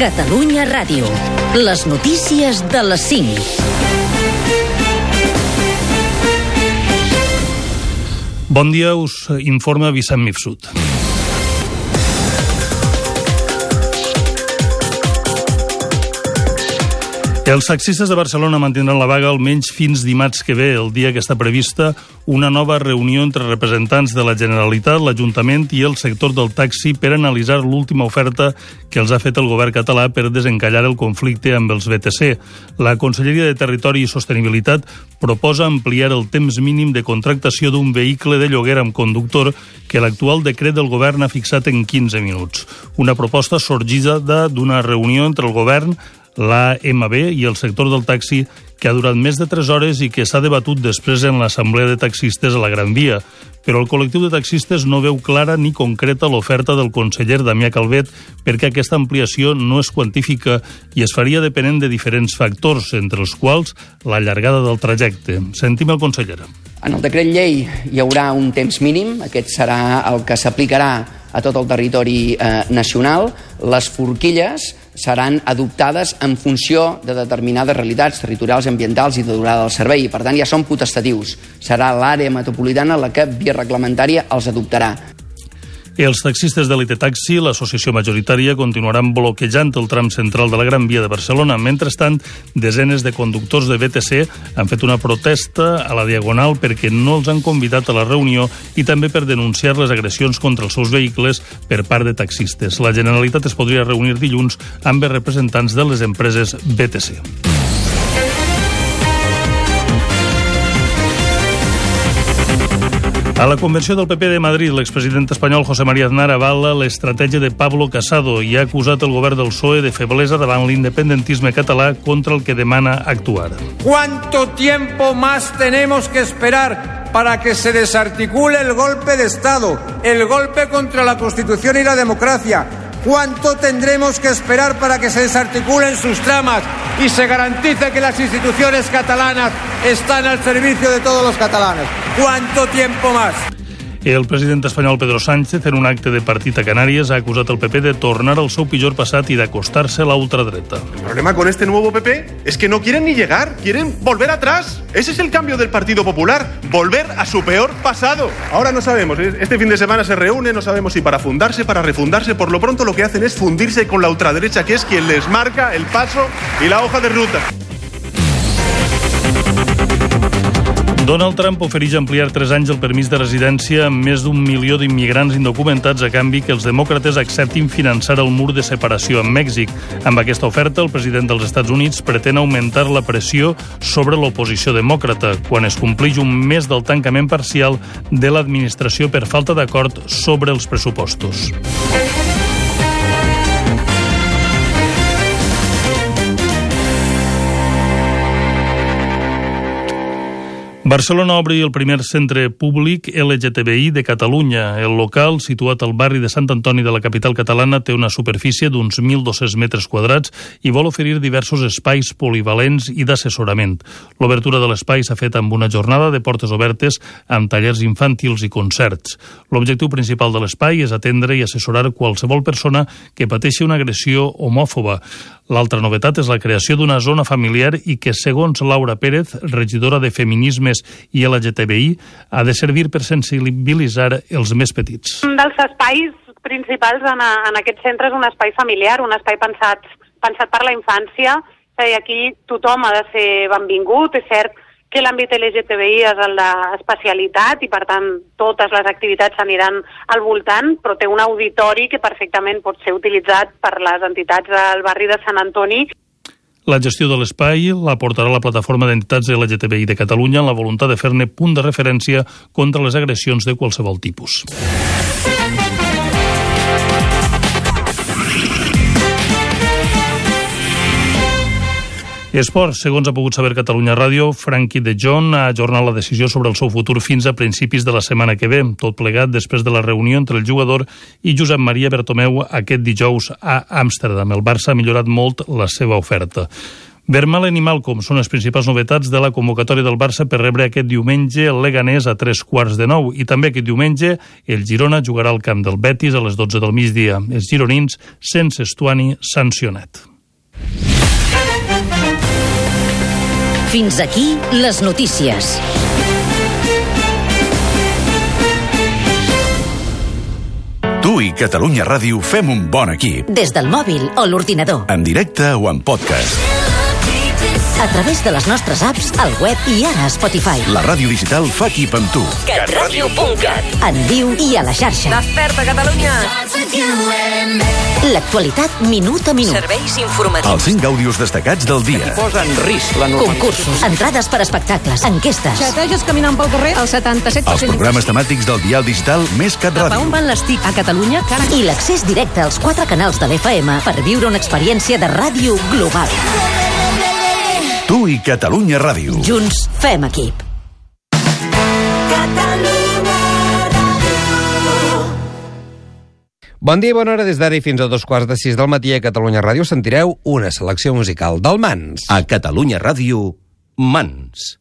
Catalunya Ràdio. Les notícies de les 5. Bon dia, us informa Vicent Mifsud. Els taxistes de Barcelona mantindran la vaga almenys fins dimarts que ve, el dia que està prevista una nova reunió entre representants de la Generalitat, l'Ajuntament i el sector del taxi per analitzar l'última oferta que els ha fet el govern català per desencallar el conflicte amb els BTC. La Conselleria de Territori i Sostenibilitat proposa ampliar el temps mínim de contractació d'un vehicle de lloguer amb conductor que l'actual decret del govern ha fixat en 15 minuts. Una proposta sorgida d'una reunió entre el govern, l'AMB i el sector del taxi que ha durat més de 3 hores i que s'ha debatut després en l'Assemblea de Taxistes a la Gran Via. Però el col·lectiu de taxistes no veu clara ni concreta l'oferta del conseller Damià Calvet perquè aquesta ampliació no es quantifica i es faria depenent de diferents factors, entre els quals la llargada del trajecte. Sentim el conseller. En el decret llei hi haurà un temps mínim, aquest serà el que s'aplicarà a tot el territori eh, nacional. Les forquilles seran adoptades en funció de determinades realitats territorials, ambientals i de durada del servei. I, per tant, ja són potestatius. Serà l'àrea metropolitana la que, via reglamentària, els adoptarà. Els taxistes de l'IT Taxi, l'associació majoritària, continuaran bloquejant el tram central de la Gran Via de Barcelona. Mentrestant, desenes de conductors de BTC han fet una protesta a la Diagonal perquè no els han convidat a la reunió i també per denunciar les agressions contra els seus vehicles per part de taxistes. La Generalitat es podria reunir dilluns amb els representants de les empreses BTC. A la convenció del PP de Madrid, l'expresident espanyol José María Aznar avala l'estratègia de Pablo Casado i ha acusat el govern del PSOE de feblesa davant l'independentisme català contra el que demana actuar. ¿Cuánto tiempo más tenemos que esperar para que se desarticule el golpe de Estado, el golpe contra la Constitución y la democracia? ¿Cuánto tendremos que esperar para que se desarticulen sus tramas y se garantice que las instituciones catalanas están al servicio de todos los catalanes? ¿Cuánto tiempo más? El president espanyol Pedro Sánchez, en un acte de partit a Canàries, ha acusat el PP de tornar al seu pitjor passat i d'acostar-se a la ultradreta. El problema con este nuevo PP es que no quieren ni llegar, quieren volver atrás. Ese es el cambio del Partido Popular, volver a su peor pasado. Ahora no sabemos, este fin de semana se reúne, no sabemos si para fundarse, para refundarse, por lo pronto lo que hacen es fundirse con la ultraderecha, que es quien les marca el paso y la hoja de ruta. Donald Trump ofereix ampliar 3 anys el permís de residència amb més d'un milió d'immigrants indocumentats a canvi que els demòcrates acceptin finançar el mur de separació amb Mèxic. Amb aquesta oferta, el president dels Estats Units pretén augmentar la pressió sobre l'oposició demòcrata quan es compleix un mes del tancament parcial de l'administració per falta d'acord sobre els pressupostos. Barcelona obri el primer centre públic LGTBI de Catalunya. El local, situat al barri de Sant Antoni de la capital catalana, té una superfície d'uns 1.200 metres quadrats i vol oferir diversos espais polivalents i d'assessorament. L'obertura de l'espai s'ha fet amb una jornada de portes obertes amb tallers infantils i concerts. L'objectiu principal de l'espai és atendre i assessorar qualsevol persona que pateixi una agressió homòfoba. L'altra novetat és la creació d'una zona familiar i que, segons Laura Pérez, regidora de Feminismes i LGTBI, ha de servir per sensibilitzar els més petits. Un dels espais principals en, a, en aquest centre és un espai familiar, un espai pensat, pensat per la infància, i aquí tothom ha de ser benvingut, és cert que l'àmbit LGTBI és el d'especialitat i, per tant, totes les activitats s'aniran al voltant, però té un auditori que perfectament pot ser utilitzat per les entitats del barri de Sant Antoni la gestió de l'espai la portarà la plataforma d'entitats LGTBI de Catalunya en la voluntat de fer-ne punt de referència contra les agressions de qualsevol tipus. Esports, segons ha pogut saber Catalunya Ràdio, Frankie de John ha ajornat la decisió sobre el seu futur fins a principis de la setmana que ve, tot plegat després de la reunió entre el jugador i Josep Maria Bertomeu aquest dijous a Amsterdam. El Barça ha millorat molt la seva oferta. Vermalen i Malcom són les principals novetats de la convocatòria del Barça per rebre aquest diumenge el Leganés a tres quarts de nou i també aquest diumenge el Girona jugarà al camp del Betis a les 12 del migdia. Els gironins sense Estuani sancionat. Fins aquí les notícies. Tu i Catalunya Ràdio fem un bon equip. Des del mòbil o l'ordinador. En directe o en podcast. A través de les nostres apps, al web i ara a Spotify. La ràdio digital fa equip amb tu. Catradio.cat. En viu i a la xarxa. Desperta, Catalunya! L'actualitat minut a minut. Serveis informatius. Els 5 àudios destacats del dia. Posa en risc la Concursos, entrades per espectacles, enquestes. Xateges caminant pel carrer, el 77%. Els programes temàtics del dial digital més Cat Cap a on Ràdio. van les TIC a Catalunya? Cara... I l'accés directe als quatre canals de l'FM per viure una experiència de ràdio global. Tu i Catalunya Ràdio. Junts fem equip. Bon dia i bona hora des d'ara i fins a dos quarts de sis del matí a Catalunya Ràdio sentireu una selecció musical del Mans. A Catalunya Ràdio, Mans.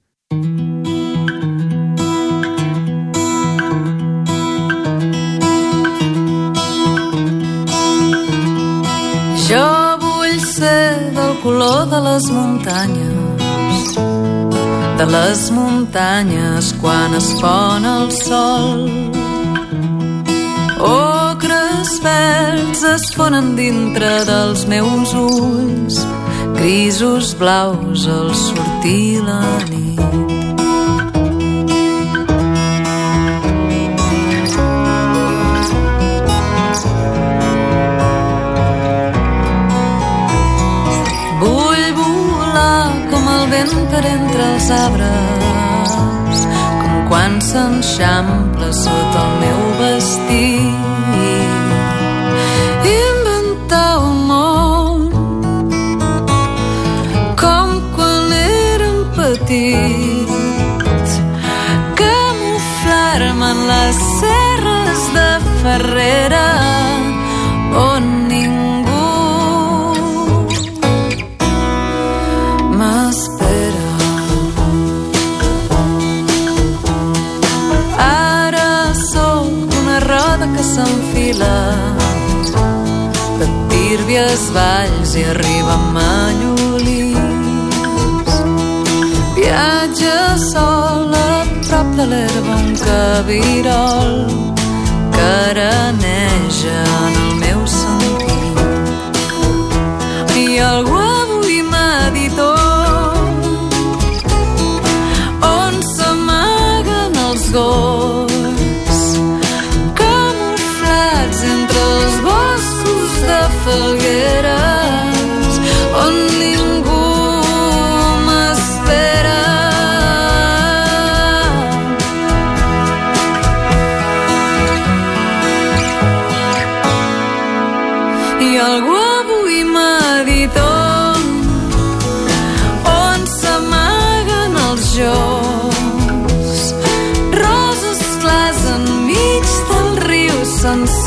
Jo vull ser del color de les muntanyes, de les muntanyes quan es pon el sol. Ocres verds es fonen dintre dels meus ulls, grisos blaus al sortir la nit. Vent per entre els arbres, com quan s'enxampla sota el meu vestit. Inventar un món com quan érem petits, camuflar-me en les serres de Ferrera que s'enfila de tírbies valls i arriba a Mallolís. Viatja sol a prop de l'herba un cabirol que araneja en el meu sentit. I algú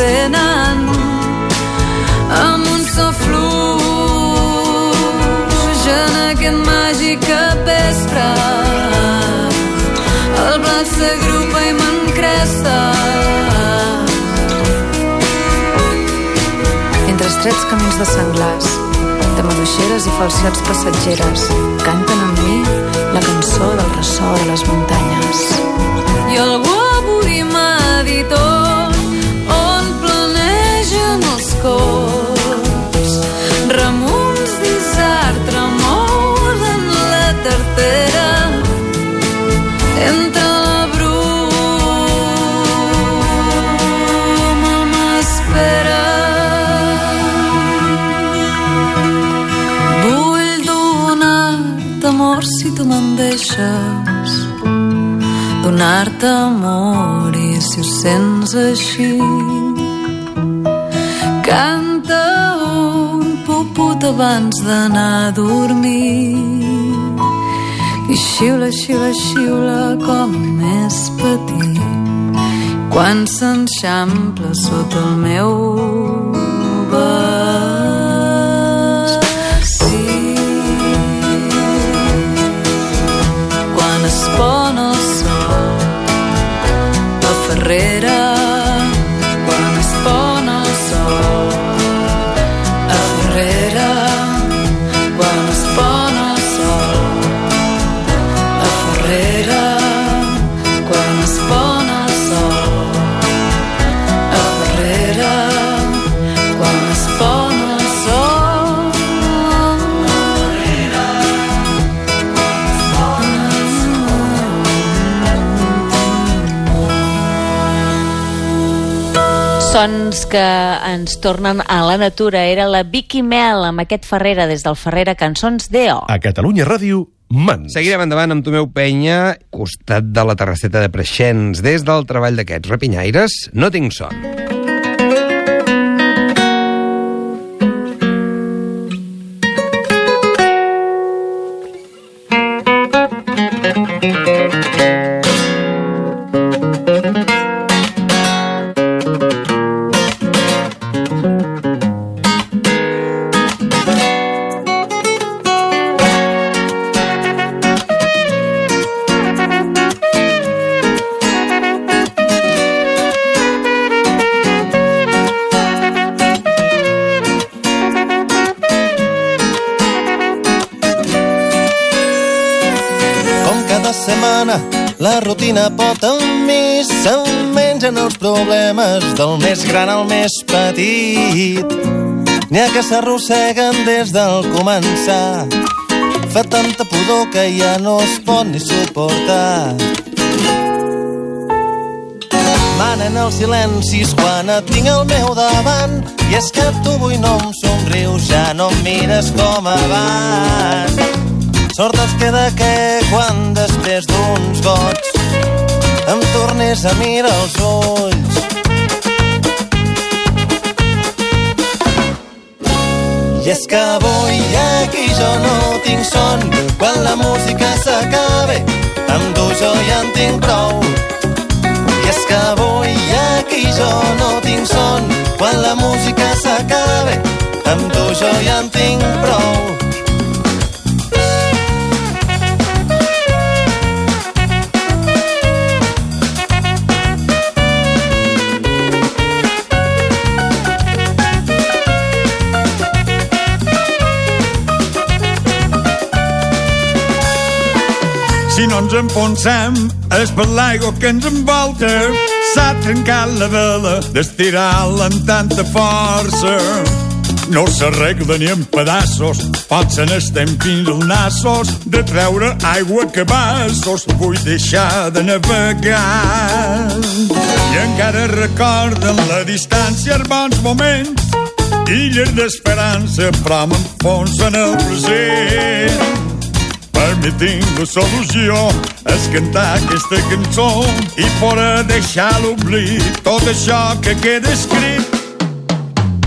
s'encenen amb un so fluix en aquest màgic capvespre el blat s'agrupa i m'encresta Entre estrets camins de senglars, de maduixeres i falsetes passatgeres, canten amb mi la cançó del ressò de les muntanyes. I algú amor si tu me'n deixes. Donar-te amor i si ho sents així. Canta un puput abans d'anar a dormir. I xiula, xiula, xiula com més petit. Quan s'enxampla sota el meu vestit carrera. Sons que ens tornen a la natura. Era la Vicky Mel amb aquest Ferrera des del Ferrera Cançons D.O. A Catalunya Ràdio, Mans. Seguirem endavant amb Tomeu Penya, costat de la terrasseta de Preixens. Des del treball d'aquests rapinyaires, no tinc son. Setmana, la rutina pot amb mi se'n mengen els problemes del més gran al més petit. N'hi ha que s'arrosseguen des del començar. Fa tanta pudor que ja no es pot ni suportar. Manen els silencis quan et tinc al meu davant i és que tu avui no em somrius, ja no em mires com abans. Sort es queda que quan després d'uns gots em tornes a mirar els ulls. I és que avui aquí jo no tinc son quan la música s'acabe amb tu jo ja en tinc prou. I és que avui aquí jo no tinc son quan la música s'acabe amb tu jo ja en tinc prou. Enfonsem és per l'aigua que ens envolta. S'ha trencat la vela d'estirar-la amb tanta força. No s'arregla ni en pedaços, potser n'estem fins als nassos de treure aigua que vassos. Vull deixar de navegar. I encara recorden la distància, els bons moments, illes d'esperança, però m'enfonsen el present. Mi tinc solució és cantar aquesta cançó i fora deixar l'oblit tot això que queda escrit.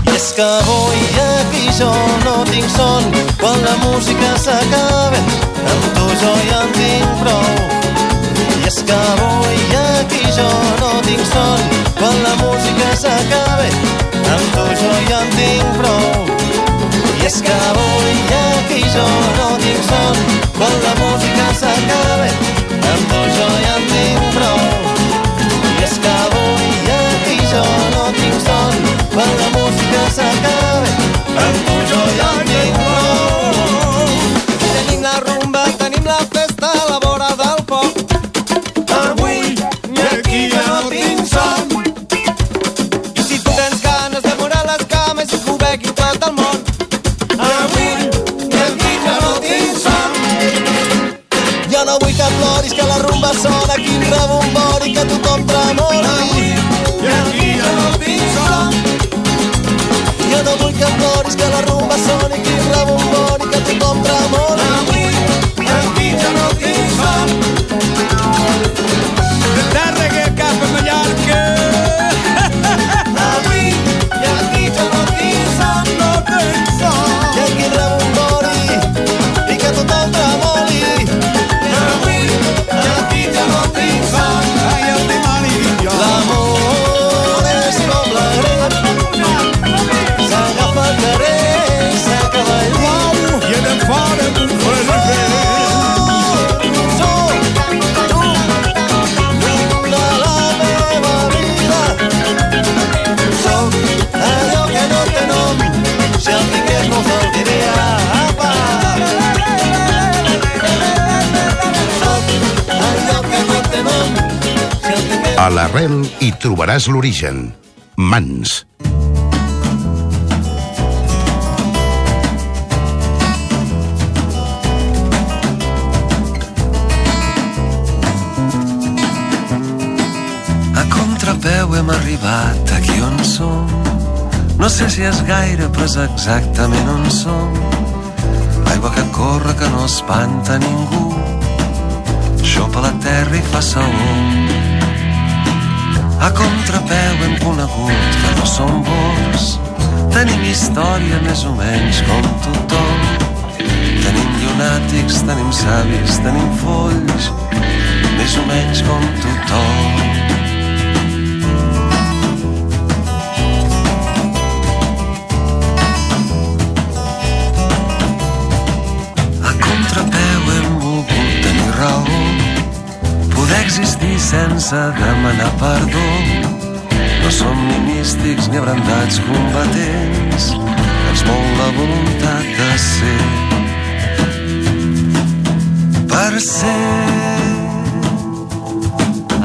I és que avui aquí jo no tinc son quan la música s'acaba amb tu jo ja en tinc prou. I és que avui aquí jo no tinc son quan la música s'acaba amb tu jo ja en tinc prou. És que avui aquí jo no tinc son quan la música s'acaba amb tu jo ja en tinc prou. I és que avui aquí jo no tinc son quan la música s'acaba amb tu jo ja en tinc prou. Tenim la rumba, tenim la festa a la vora del que tothom tremoli. Avui A l'arrel hi trobaràs l'origen. Mans. A contrapeu hem arribat aquí on som. No sé si és gaire, però és exactament on som. L'aigua que corre que no espanta ningú. Xopa la terra i fa saó. A contrapeu hem conegut que no som bons. Tenim història més o menys com tothom. Tenim llunàtics, tenim savis, tenim folls, més o menys com sense demanar perdó. No som ni místics ni abrandats combatents, ens mou la voluntat de ser. Per ser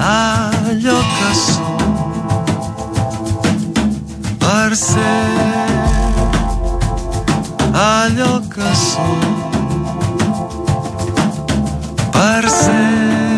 allò que som, per ser allò que som, per ser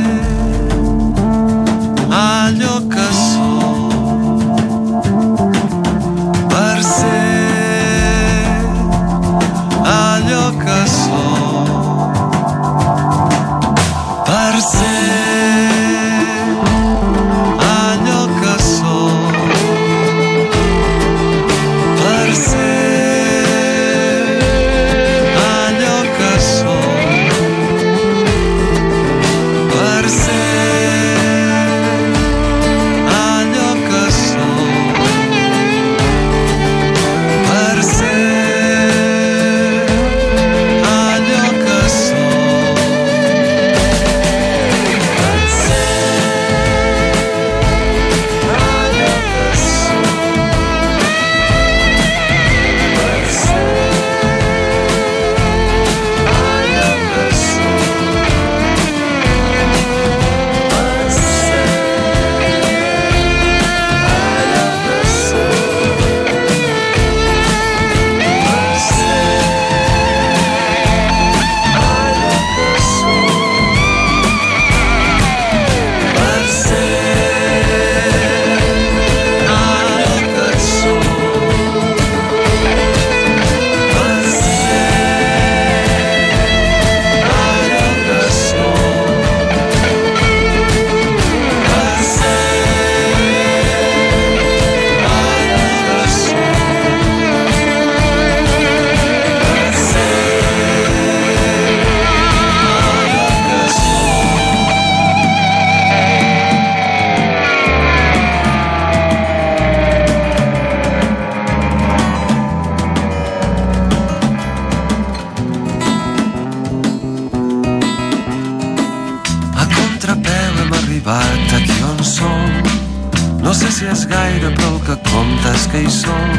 És gaire, però el que compta és que hi som.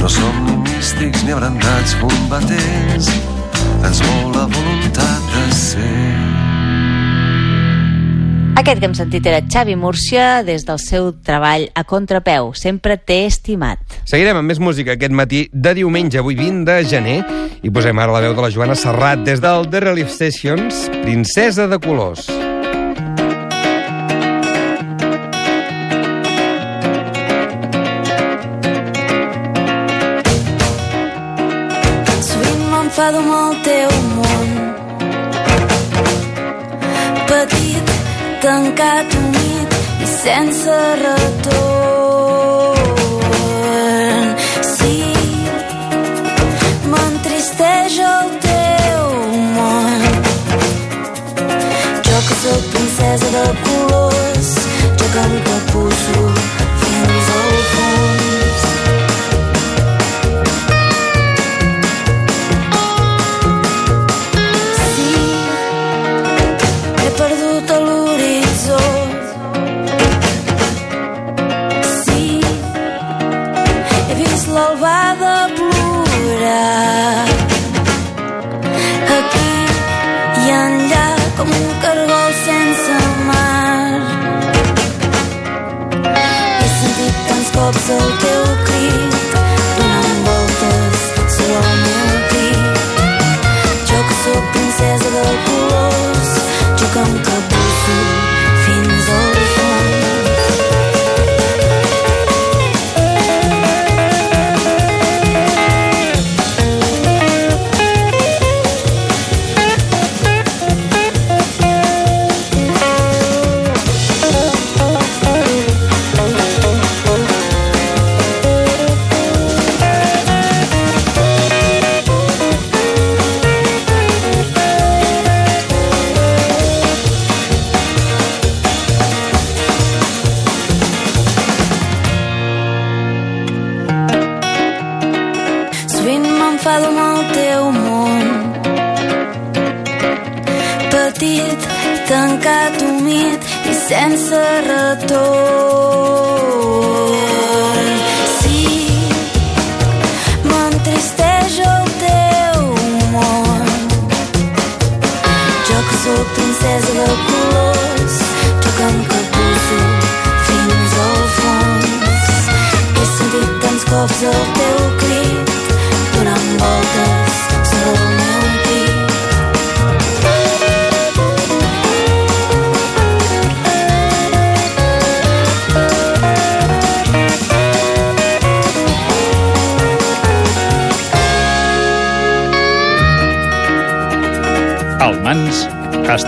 No som ni místics ni abrandats combatents. Ens mou la voluntat de ser. Aquest que hem sentit era Xavi Múrcia des del seu treball a contrapeu. Sempre t'he estimat. Seguirem amb més música aquest matí de diumenge, avui 20 de gener, i posem ara la veu de la Joana Serrat des del The Relief Sessions, Princesa de Colors. Tancat, humit i sense retorn. Sí, m'entristeix el teu món. Jo que sóc princesa de colors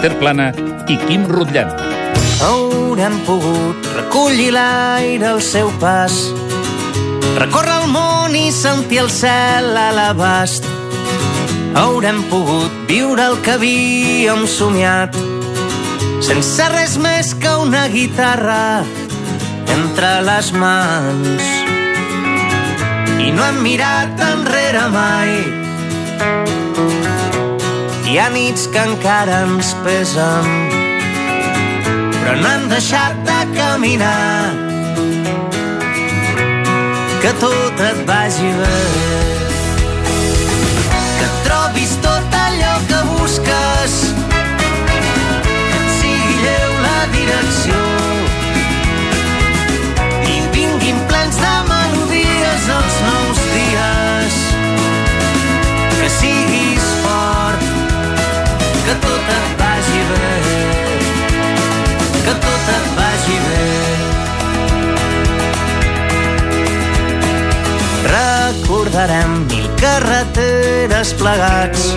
Esther Plana i Quim Rutllant. Haurem pogut recollir l'aire al seu pas, recórrer el món i sentir el cel a l'abast. Haurem pogut viure el que havíem somiat, sense res més que una guitarra entre les mans. I no hem mirat enrere mai, hi ha nits que encara ens pesen, però no hem deixat de caminar. Que tot et vagi bé, que trobis tot allò que busques, que et sigui lleu la direcció. I vinguin plens de melodies els nous bé, que tot et vagi bé. Recordarem mil carreteres plegats,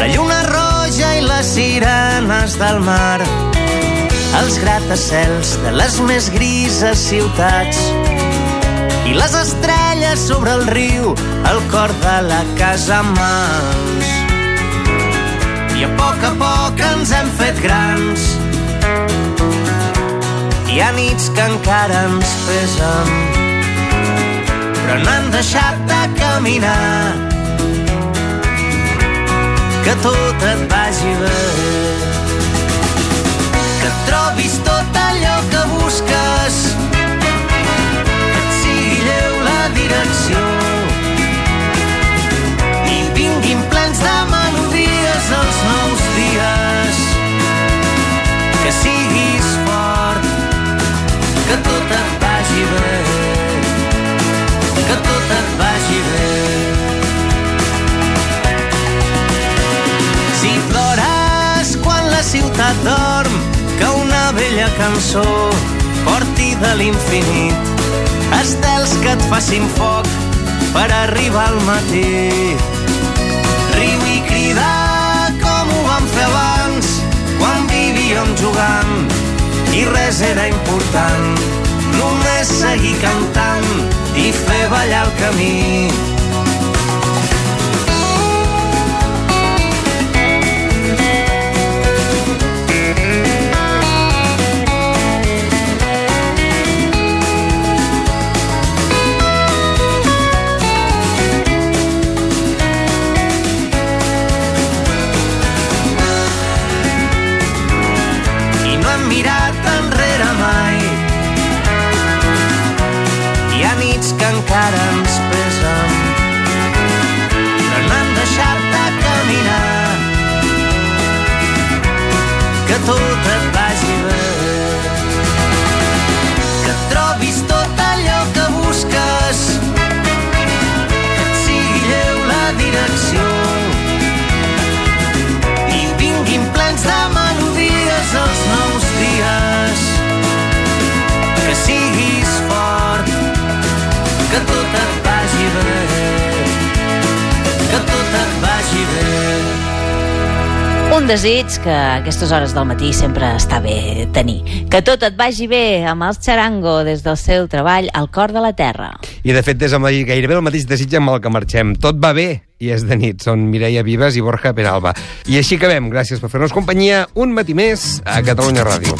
la lluna roja i les sirenes del mar, els gratacels de les més grises ciutats i les estrelles sobre el riu, el cor de la casa mans. I a poc a poc fet grans. Hi ha nits que encara ens pesen, però no hem deixat de caminar. Que tot et vagi bé, que trobis tot allò que busques, que et sigui lleu la direcció i vinguin plens de melodies els nous. Que siguis fort, que tot et vagi bé, que tot et vagi bé. Si plores quan la ciutat dorm, que una vella cançó porti de l'infinit estels que et facin foc per arribar al matí. Riu i crida important. Només seguir cantant i fer ballar el camí. Un desig que a aquestes hores del matí sempre està bé tenir. Que tot et vagi bé amb els Charango des del seu treball al cor de la terra. I de fet és amb el- gairebé el mateix desig amb el que marxem. Tot va bé i és de nit. Són Mireia Vives i Borja Penalba. I així acabem. Gràcies per fer-nos companyia un matí més a Catalunya Ràdio.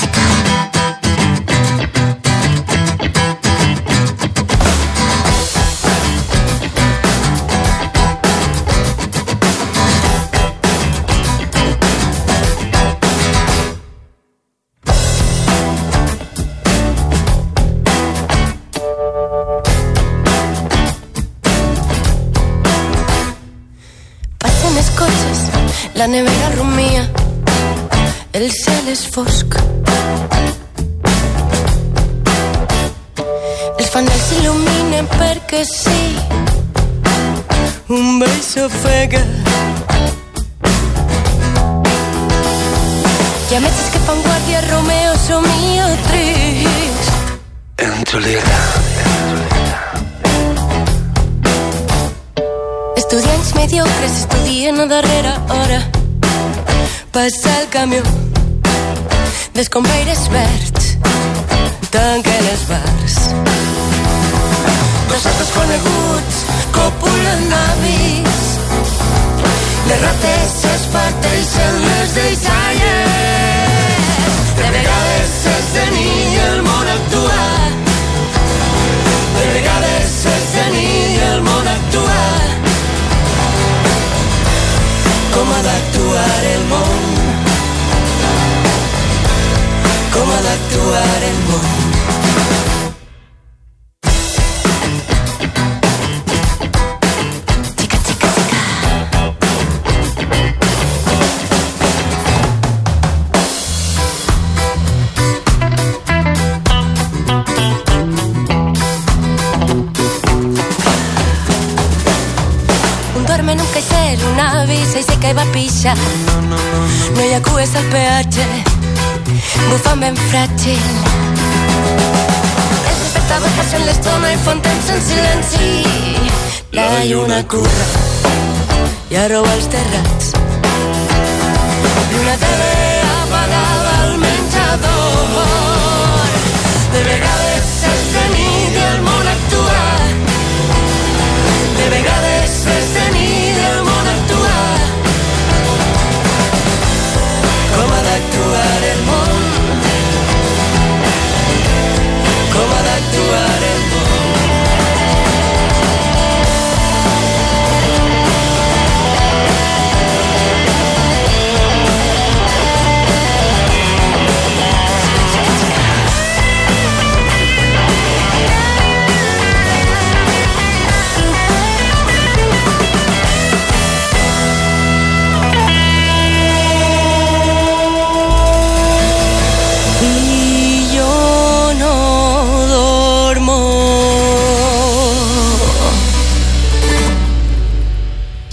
La nevera rumia, el cel és fosc. Els fanals s'il·luminen perquè sí. Un beix s'ofega. Hi ha metges que fan guàrdia, Romeo somio trist. En soledad. Estudiants mediocres estudien a darrera hora. Passa el camió d'escombraires verds. Tanquen els bars. Dos altres coneguts copulen avis. Les rates s'esparteixen les deixalles. La lluna curra i arroba els terrats.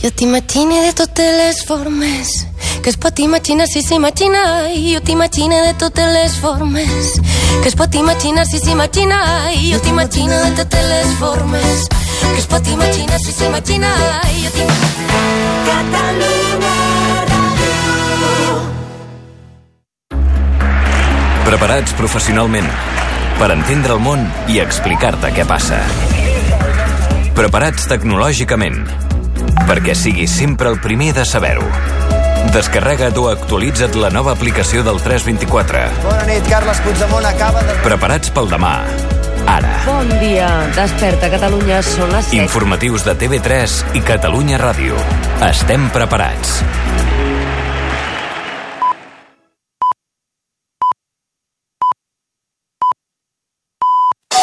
Jo t'imagine de totes les formes que es pot imaginar si s'imagina i jo t'imagine de totes les formes que es pot imaginar si s'imagina i jo t'imagino de totes les formes que es pot imaginar si s'imagina i jo t'imagino Catalunya Preparats professionalment per entendre el món i explicar-te què passa. Preparats tecnològicament perquè siguis sempre el primer de saber-ho. Descarrega't o actualitza't la nova aplicació del 324. Bona nit, Carles Puigdemont acaba de... Preparats pel demà. Ara. Bon dia, desperta Catalunya, són les 7. Informatius de TV3 i Catalunya Ràdio. Estem preparats.